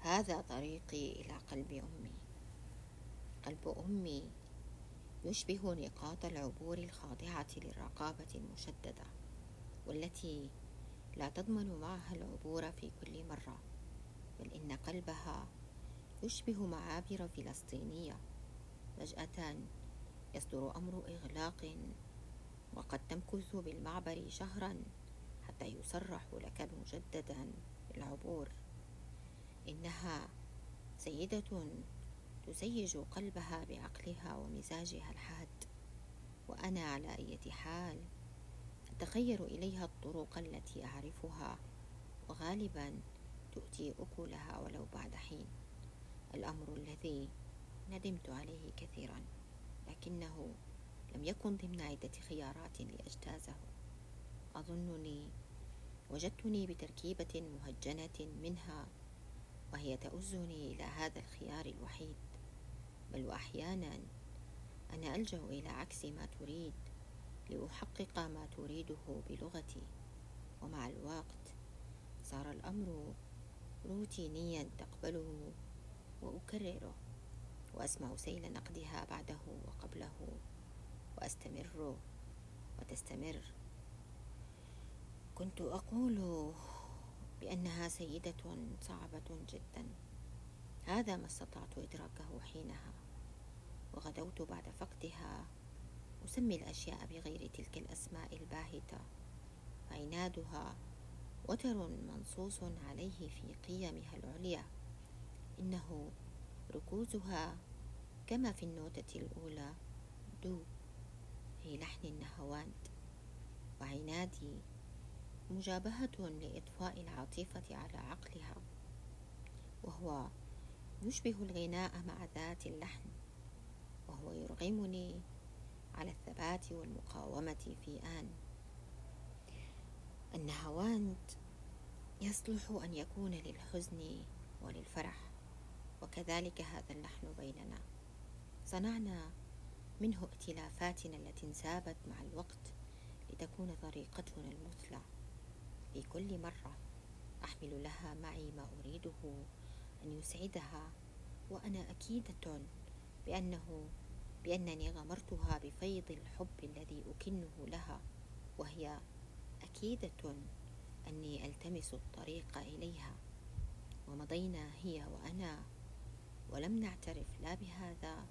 هذا طريقي إلى قلب أمي. قلب أمي يشبه نقاط العبور الخاضعة للرقابة المشددة والتي لا تضمن معها العبور في كل مرة بل إن قلبها يشبه معابر فلسطينية. فجأة يصدر أمر إغلاق وقد تمكث بالمعبر شهرا حتى يصرح لك مجددا بالعبور إنها سيدة تزيج قلبها بعقلها ومزاجها الحاد وأنا على أية حال أتخير إليها الطرق التي أعرفها وغالبا تؤتي أكلها ولو بعد حين. الأمر الذي ندمت عليه كثيرا لكنه لم يكن ضمن عدة خيارات لأجتازه. أظنني وجدتني بتركيبة مهجنة منها وهي تؤزني إلى هذا الخيار الوحيد. بل وأحيانا أنا ألجأ إلى عكس ما تريد لأحقق ما تريده بلغتي. ومع الوقت صار الأمر روتينيا تقبله وأكرره وأسمع سيل نقدها بعده وقبله وأستمر وتستمر. كنت أقول بأنها سيدة صعبة جدا. هذا ما استطعت إدراكه حينها. وغدوت بعد فقدها. أسمي الأشياء بغير تلك الأسماء الباهتة. عنادها وتر منصوص عليه في قيمها العليا. إنه ركوزها كما في النوتة الأولى. دو في لحن النهواند وعنادي مجابهة لإطفاء العاطفة على عقلها وهو يشبه الغناء مع ذات اللحن وهو يرغمني على الثبات والمقاومة في آن. النهواند يصلح أن يكون للحزن وللفرح وكذلك هذا اللحن بيننا. صنعنا منه ائتلافاتنا التي انسابت مع الوقت لتكون طريقتنا المثلى. في كل مرة أحمل لها معي ما أريده أن يسعدها وأنا أكيدة بأنه بأنني غمرتها بفيض الحب الذي أكنه لها وهي أكيدة أني ألتمس الطريق إليها. ومضينا هي وأنا ولم نعترف لا بهذا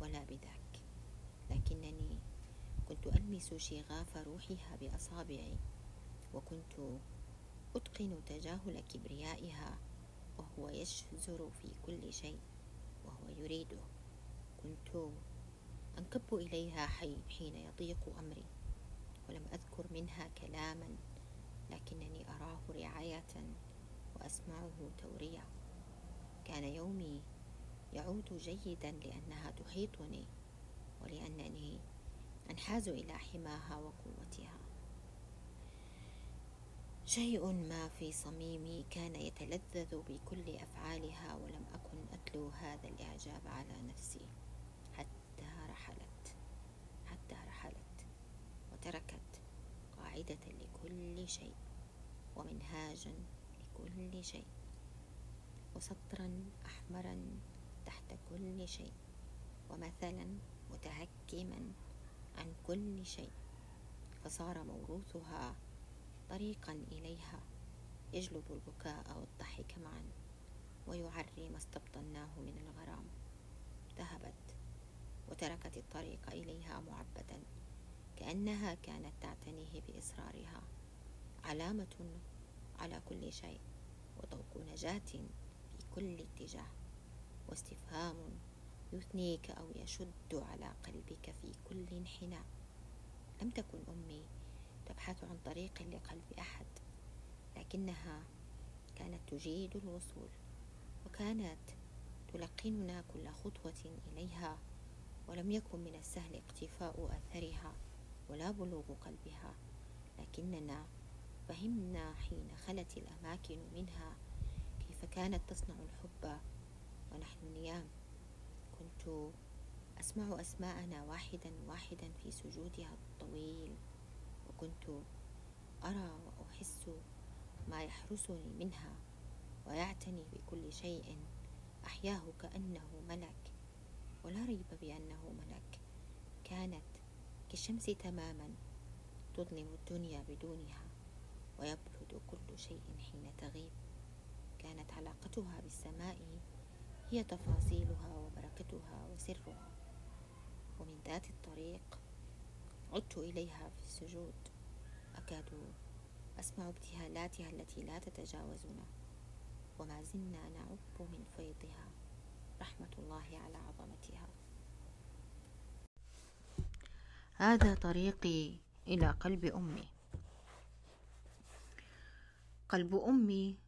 ولا بذاك. لكنني كنت ألمس شغاف روحها بأصابعي. وكنت أتقن تجاهل كبريائها وهو يشزر في كل شيء وهو يريده. كنت أنكب إليها حين يضيق أمري ولم أذكر منها كلاما لكنني أراه رعاية وأسمعه تورية كان يومي يعود جيدا لأنها تحيطني ولأنني أنحاز إلى حماها وقوتها. شيء ما في صميمي كان يتلذذ بكل أفعالها ولم أكن أتلو هذا الإعجاب على نفسي. حتى رحلت حتى رحلت وتركت قاعدة لكل شيء ومنهاجا لكل شيء وسطرا أحمرا تحت كل شيء ومثلا متهكما عن كل شيء فصار موروثها طريقا إليها يجلب البكاء والضحك معا ويعري ما استبطناه من الغرام. ذهبت وتركت الطريق إليها معبدا كأنها كانت تعتنيه بإصرارها. علامة على كل شيء وضوء نجاة في كل اتجاه. واستفهام يثنيك أو يشد على قلبك في كل انحناء. لم تكن أمي تبحث عن طريق لقلب أحد لكنها كانت تجيد الوصول وكانت تلقننا كل خطوة إليها ولم يكن من السهل اقتفاء أثرها ولا بلوغ قلبها لكننا فهمنا حين خلت الأماكن منها كيف كانت تصنع الحب ونحن نيام كنت أسمع أسماءنا واحدا واحدا في سجودها الطويل. وكنت أرى وأحس ما يحرسني منها ويعتني بكل كل شيء أحياه كأنه ملك ولا ريب بأنه ملك. كانت كالشمس تماما تظلم الدنيا بدونها ويبرد كل شيء حين تغيب. كانت علاقتها بالسماء هي تفاصيلها وبركتها وسرها ومن ذات الطريق عدت إليها في السجود. أكاد أسمع ابتهالاتها التي لا تتجاوزنا وما زلنا نعب من فيضها رحمة الله على عظمتها. هذا طريقي إلى قلب أمي. قلب أمي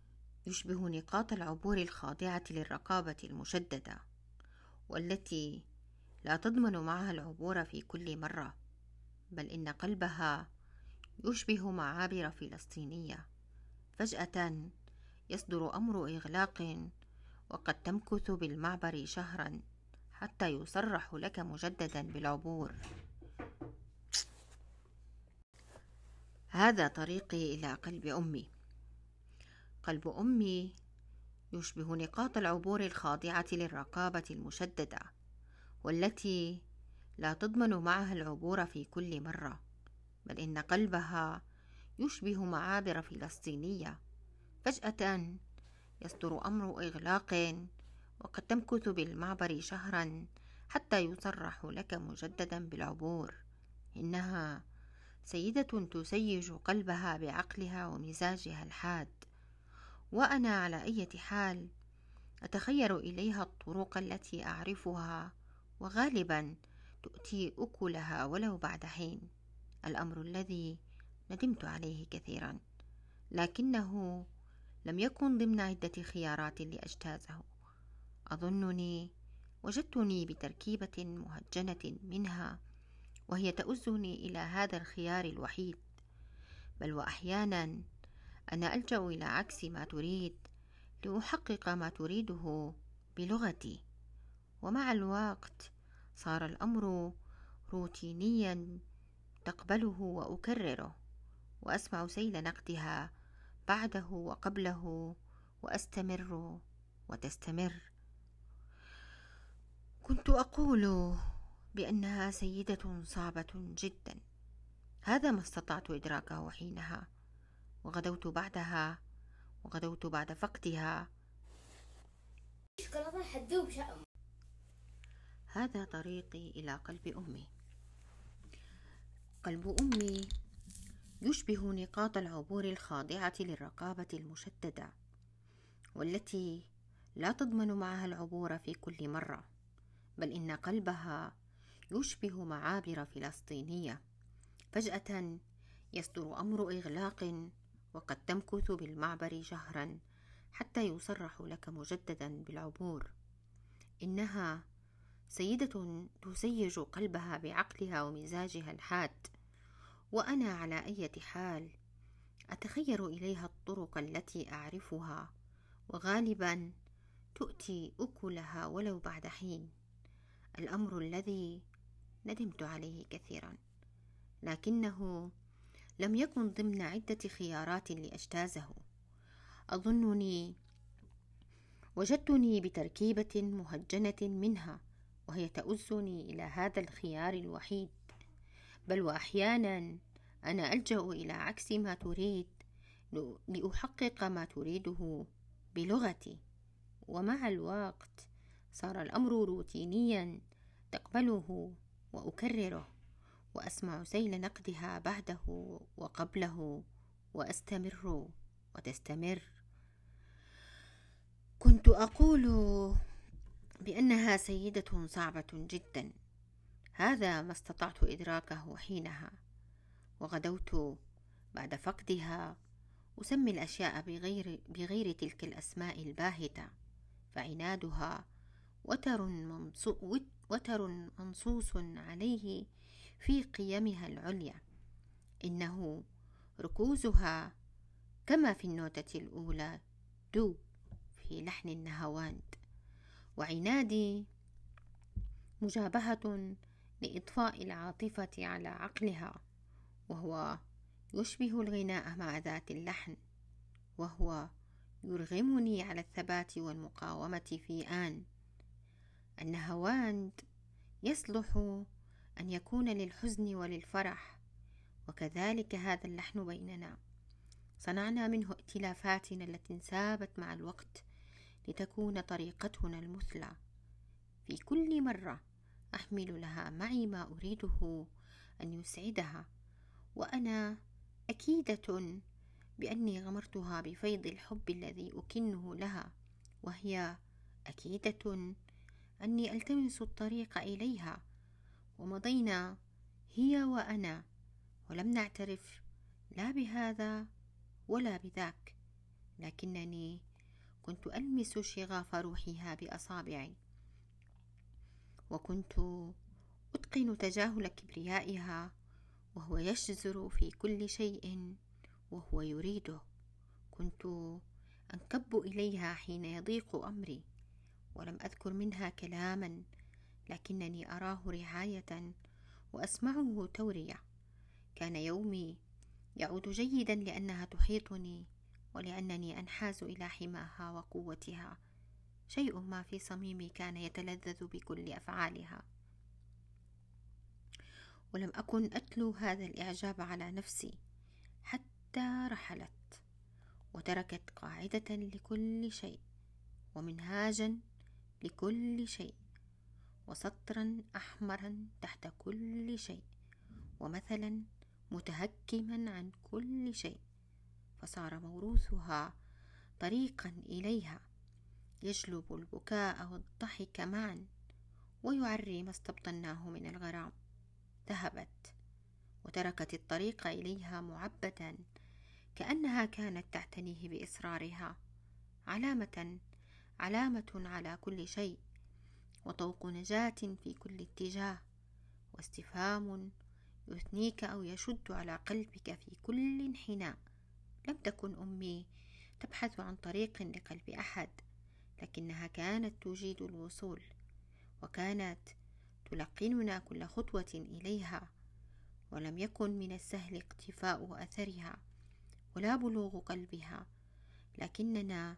يشبه نقاط العبور الخاضعة للرقابة المشددة والتي لا تضمن معها العبور في كل مرة بل إن قلبها يشبه معابر فلسطينية. فجأة يصدر أمر إغلاق وقد تمكث بالمعبر شهرا حتى يصرح لك مجددا بالعبور. هذا طريقي إلى قلب أمي. قلب أمي يشبه نقاط العبور الخاضعة للرقابة المشددة والتي لا تضمن معها العبور في كل مرة. بل إن قلبها يشبه معابر فلسطينية. فجأة يصدر أمر إغلاق وقد تمكث بالمعبر شهرا حتى يصرح لك مجددا بالعبور. إنها سيدة تسيج قلبها بعقلها ومزاجها الحاد. وأنا على أي حال أتخير إليها الطرق التي أعرفها وغالبا تؤتي أكلها ولو بعد حين. الأمر الذي ندمت عليه كثيرا لكنه لم يكن ضمن عدة خيارات لأجتازه. أظنني وجدتني بتركيبة مهجنة منها وهي تؤزني إلى هذا الخيار الوحيد. بل وأحيانا أنا ألجأ إلى عكس ما تريد لأحقق ما تريده بلغتي. ومع الوقت صار الأمر روتينيا تقبله وأكرره وأسمع سيل نقدها بعده وقبله وأستمر وتستمر. كنت أقول بأنها سيدة صعبة جدا. هذا ما استطعت إدراكه حينها. وغدوت بعدها. وغدوت بعد فقدها. هذا طريقي إلى قلب أمي. قلب أمي. يشبه نقاط العبور الخاضعة للرقابة المشددة والتي لا تضمن معها العبور في كل مرة بل إن قلبها يشبه معابر فلسطينية. فجأة يصدر أمر إغلاق وقد تمكث بالمعبر شهرا حتى يصرح لك مجددا بالعبور. إنها سيدة تسيج قلبها بعقلها ومزاجها الحاد. وأنا على أي حال. أتخير إليها الطرق التي أعرفها وغالبا تؤتي أكلها ولو بعد حين. الأمر الذي ندمت عليه كثيرا. لكنه لم يكن ضمن عدة خيارات لأجتازه. أظنني وجدتني بتركيبة مهجنة منها وهي تؤزني إلى هذا الخيار الوحيد. بل وأحيانا أنا ألجأ إلى عكس ما تريد لأحقق ما تريده بلغتي. ومع الوقت صار الأمر روتينيا تقبله وأكرره وأسمع سيل نقدها بعده وقبله وأستمر وتستمر. كنت أقول بأنها سيدة صعبة جدا. هذا ما استطعت إدراكه حينها وغدوت بعد فقدها أسمي الأشياء بغير, بغير تلك الأسماء الباهتة فعنادها وتر, وتر منصوص عليه في قيمها العليا. إنه ركوزها كما في النوتة الأولى دو في لحن النهواند وعنادي مجابهة لإطفاء العاطفة على عقلها وهو يشبه الغناء مع ذات اللحن وهو يرغمني على الثبات والمقاومة في آن. النهواند يصلح أن يكون للحزن وللفرح وكذلك هذا اللحن بيننا. صنعنا منه ائتلافاتنا التي انسابت مع الوقت لتكون طريقتنا المثلى. في كل مرة أحمل لها معي ما أريده أن يسعدها. وأنا أكيدة بأني غمرتها بفيض الحب الذي أكنه لها وهي أكيدة أني ألتمس الطريق إليها. ومضينا هي وأنا ولم نعترف لا بهذا ولا بذاك لكنني كنت ألمس شغاف روحها بأصابعي. وكنت أتقن تجاهل كبريائها وهو يشزر في كل شيء وهو يريده. كنت أنكب إليها حين يضيق أمري ولم أذكر منها كلاما لكنني أراه رعاية وأسمعه تورية. كان يومي يعود جيدا لأنها تحيطني ولأنني أنحاز إلى حماها وقوتها. شيء ما في صميمي كان يتلذذ بكل أفعالها. ولم أكن أتلو هذا الإعجاب على نفسي حتى رحلت وتركت قاعدة لكل شيء ومنهاجا لكل شيء وسطرا أحمرا تحت كل شيء ومثلا متهكما عن كل شيء فصار موروثها طريقا إليها يجلب البكاء والضحك معا ويعري ما استبطناه من الغرام. ذهبت وتركت الطريق إليها معبدا كأنها كانت تعتنيه بإصرارها. علامة علامة على كل شيء وطوق نجاة في كل اتجاه واستفهام يثنيك أو يشد على قلبك في كل انحناء لم تكن أمي تبحث عن طريق لقلب أحد. لكنها كانت تجيد الوصول وكانت تلقننا كل خطوة إليها ولم يكن من السهل اقتفاء أثرها ولا بلوغ قلبها لكننا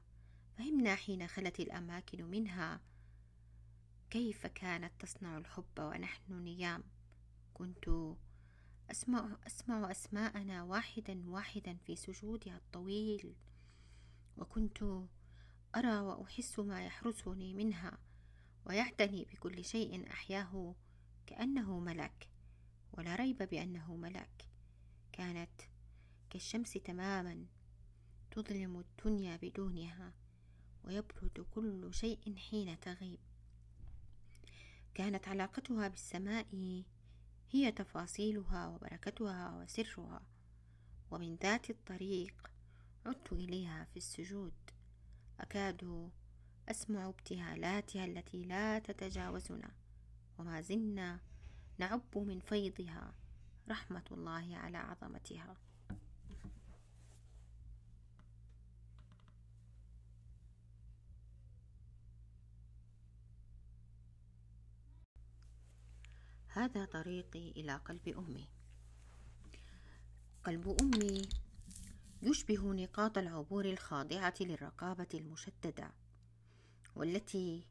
فهمنا حين خلت الأماكن منها كيف كانت تصنع الحب ونحن نيام. كنت أسمع, أسمع أسماءنا واحدا واحدا في سجودها الطويل وكنت أرى وأحس ما يحرسني منها ويعتني بكل شيء أحياه كأنه ملك ولا ريب بأنه ملك كانت كالشمس تماما تظلم الدنيا بدونها ويبرد كل شيء حين تغيب. كانت علاقتها بالسماء هي تفاصيلها وبركتها وسرها ومن ذات الطريق عدت إليها في السجود. أكاد أسمع ابتهالاتها التي لا تتجاوزنا. وما زلنا نعب من فيضها رحمة الله على عظمتها. هذا طريقي إلى قلب أمي. قلب أمي يشبه نقاط العبور الخاضعة للرقابة المشددة والتي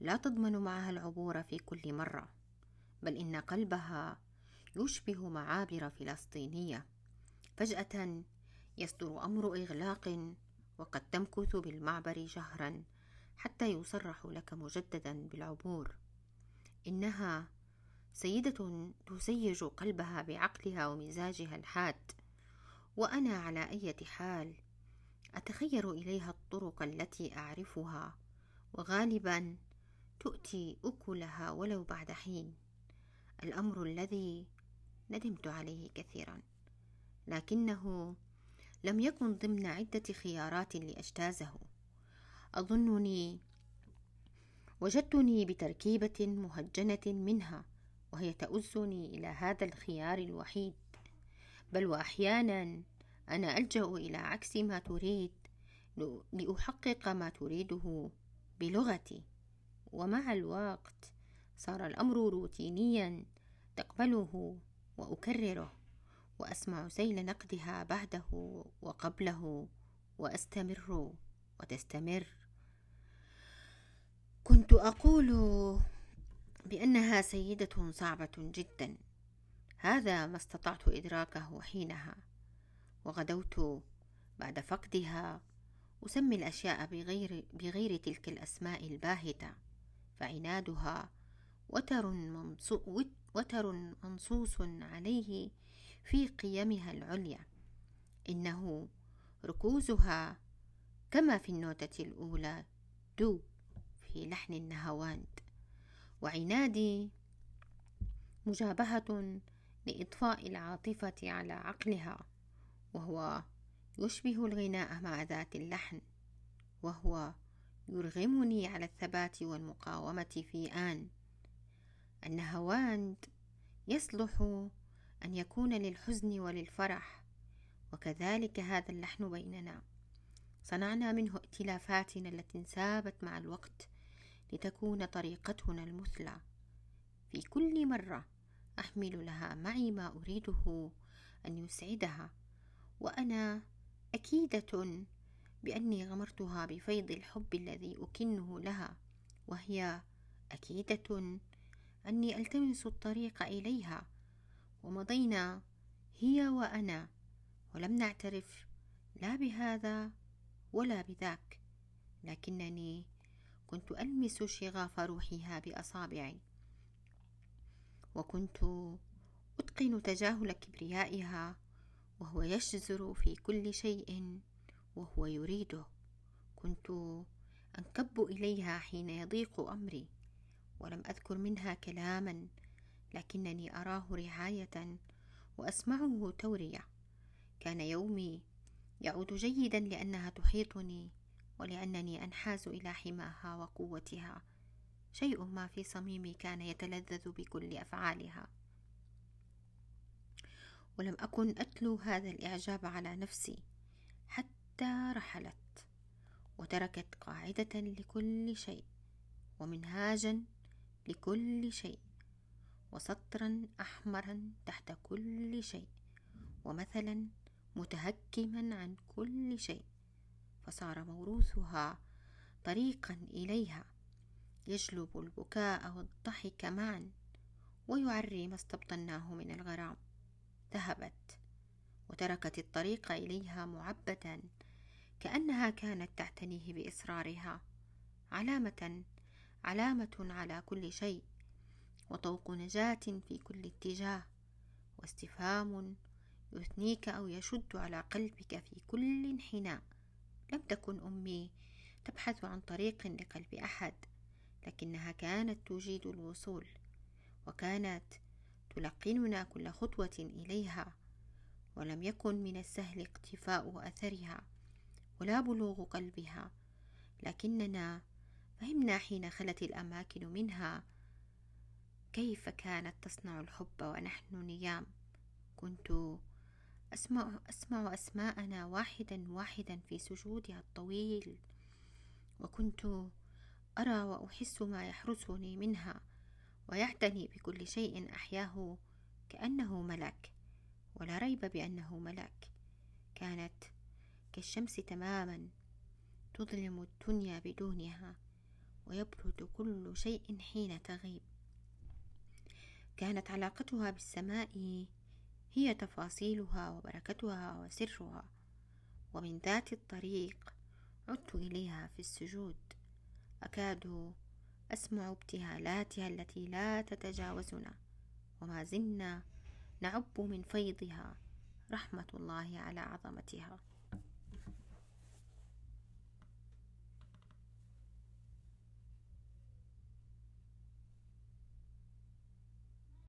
لا تضمن معها العبور في كل مرة بل إن قلبها يشبه معابر فلسطينية. فجأة يصدر أمر إغلاق وقد تمكث بالمعبر شهرا حتى يصرح لك مجددا بالعبور. إنها سيدة تسيج قلبها بعقلها ومزاجها الحاد. وأنا على أي حال. أتخير إليها الطرق التي أعرفها وغالبا تؤتي أكلها ولو بعد حين. الأمر الذي ندمت عليه كثيرا. لكنه لم يكن ضمن عدة خيارات لأجتازه. أظنني وجدتني بتركيبة مهجنة منها وهي تؤزني إلى هذا الخيار الوحيد. بل وأحيانا أنا ألجأ إلى عكس ما تريد لأحقق ما تريده بلغتي. ومع الوقت صار الأمر روتينيا تقبله وأكرره وأسمع سيل نقدها بعده وقبله وأستمر وتستمر. كنت أقول بأنها سيدة صعبة جدا. هذا ما استطعت إدراكه حينها. وغدوت بعد فقدها. أسمي الأشياء بغير, بغير تلك الأسماء الباهتة. فعنادها وتر, وتر منصوص عليه في قيمها العليا. إنه ركوزها كما في النوتة الأولى دو في لحن النهواند وعنادي مجابهة لإضفاء العاطفة على عقلها وهو يشبه الغناء مع ذات اللحن وهو يرغمني على الثبات والمقاومة في آن. النهواند يصلح أن يكون للحزن وللفرح وكذلك هذا اللحن بيننا. صنعنا منه ائتلافاتنا التي انسابت مع الوقت لتكون طريقتنا المثلى. في كل مرة أحمل لها معي ما أريده أن يسعدها وأنا أكيدة بأني غمرتها بفيض الحب الذي أكنه لها وهي أكيدة أني ألتمس الطريق إليها ومضينا هي وأنا ولم نعترف لا بهذا ولا بذاك لكنني كنت ألمس شغاف روحها بأصابعي. وكنت أتقن تجاهل كبريائها وهو يشزر في كل شيء وهو يريده. كنت أنكب إليها حين يضيق أمري ولم أذكر منها كلاما لكنني أراه رعاية وأسمعه تورية. كان يومي يعود جيدا لأنها تحيطني ولأنني أنحاز إلى حماها وقوتها. شيء ما في صميمي كان يتلذذ بكل أفعالها. ولم أكن أتلو هذا الإعجاب على نفسي حتى رحلت وتركت قاعدة لكل شيء ومنهاجا لكل شيء وسطرا أحمرا تحت كل شيء ومثلا متهكما عن كل شيء فصار موروثها طريقا إليها يجلب البكاء والضحك معا ويعري ما استبطناه من الغرام. ذهبت وتركت الطريق إليها معبدا كأنها كانت تعتنيه بإصرارها. علامة علامة على كل شيء وطوق نجاة في كل اتجاه. واستفهام يثنيك أو يشد على قلبك في كل انحناء. لم تكن أمي تبحث عن طريق لقلب أحد. لكنها كانت تجيد الوصول وكانت تلقننا كل خطوة إليها ولم يكن من السهل اقتفاء أثرها ولا بلوغ قلبها لكننا فهمنا حين خلت الأماكن منها كيف كانت تصنع الحب ونحن نيام. كنت أسمع, أسمع أسماءنا واحدا واحدا في سجودها الطويل وكنت أرى وأحس ما يحرسني منها ويعتني بكل شيء أحياه كأنه ملك ولا ريب بأنه ملك. كانت كالشمس تماما تظلم الدنيا بدونها ويبرد كل شيء حين تغيب. كانت علاقتها بالسماء هي تفاصيلها وبركتها وسرها ومن ذات الطريق عدت إليها في السجود. أكاد أسمع ابتهالاتها التي لا تتجاوزنا. وما زلنا نعب من فيضها رحمة الله على عظمتها.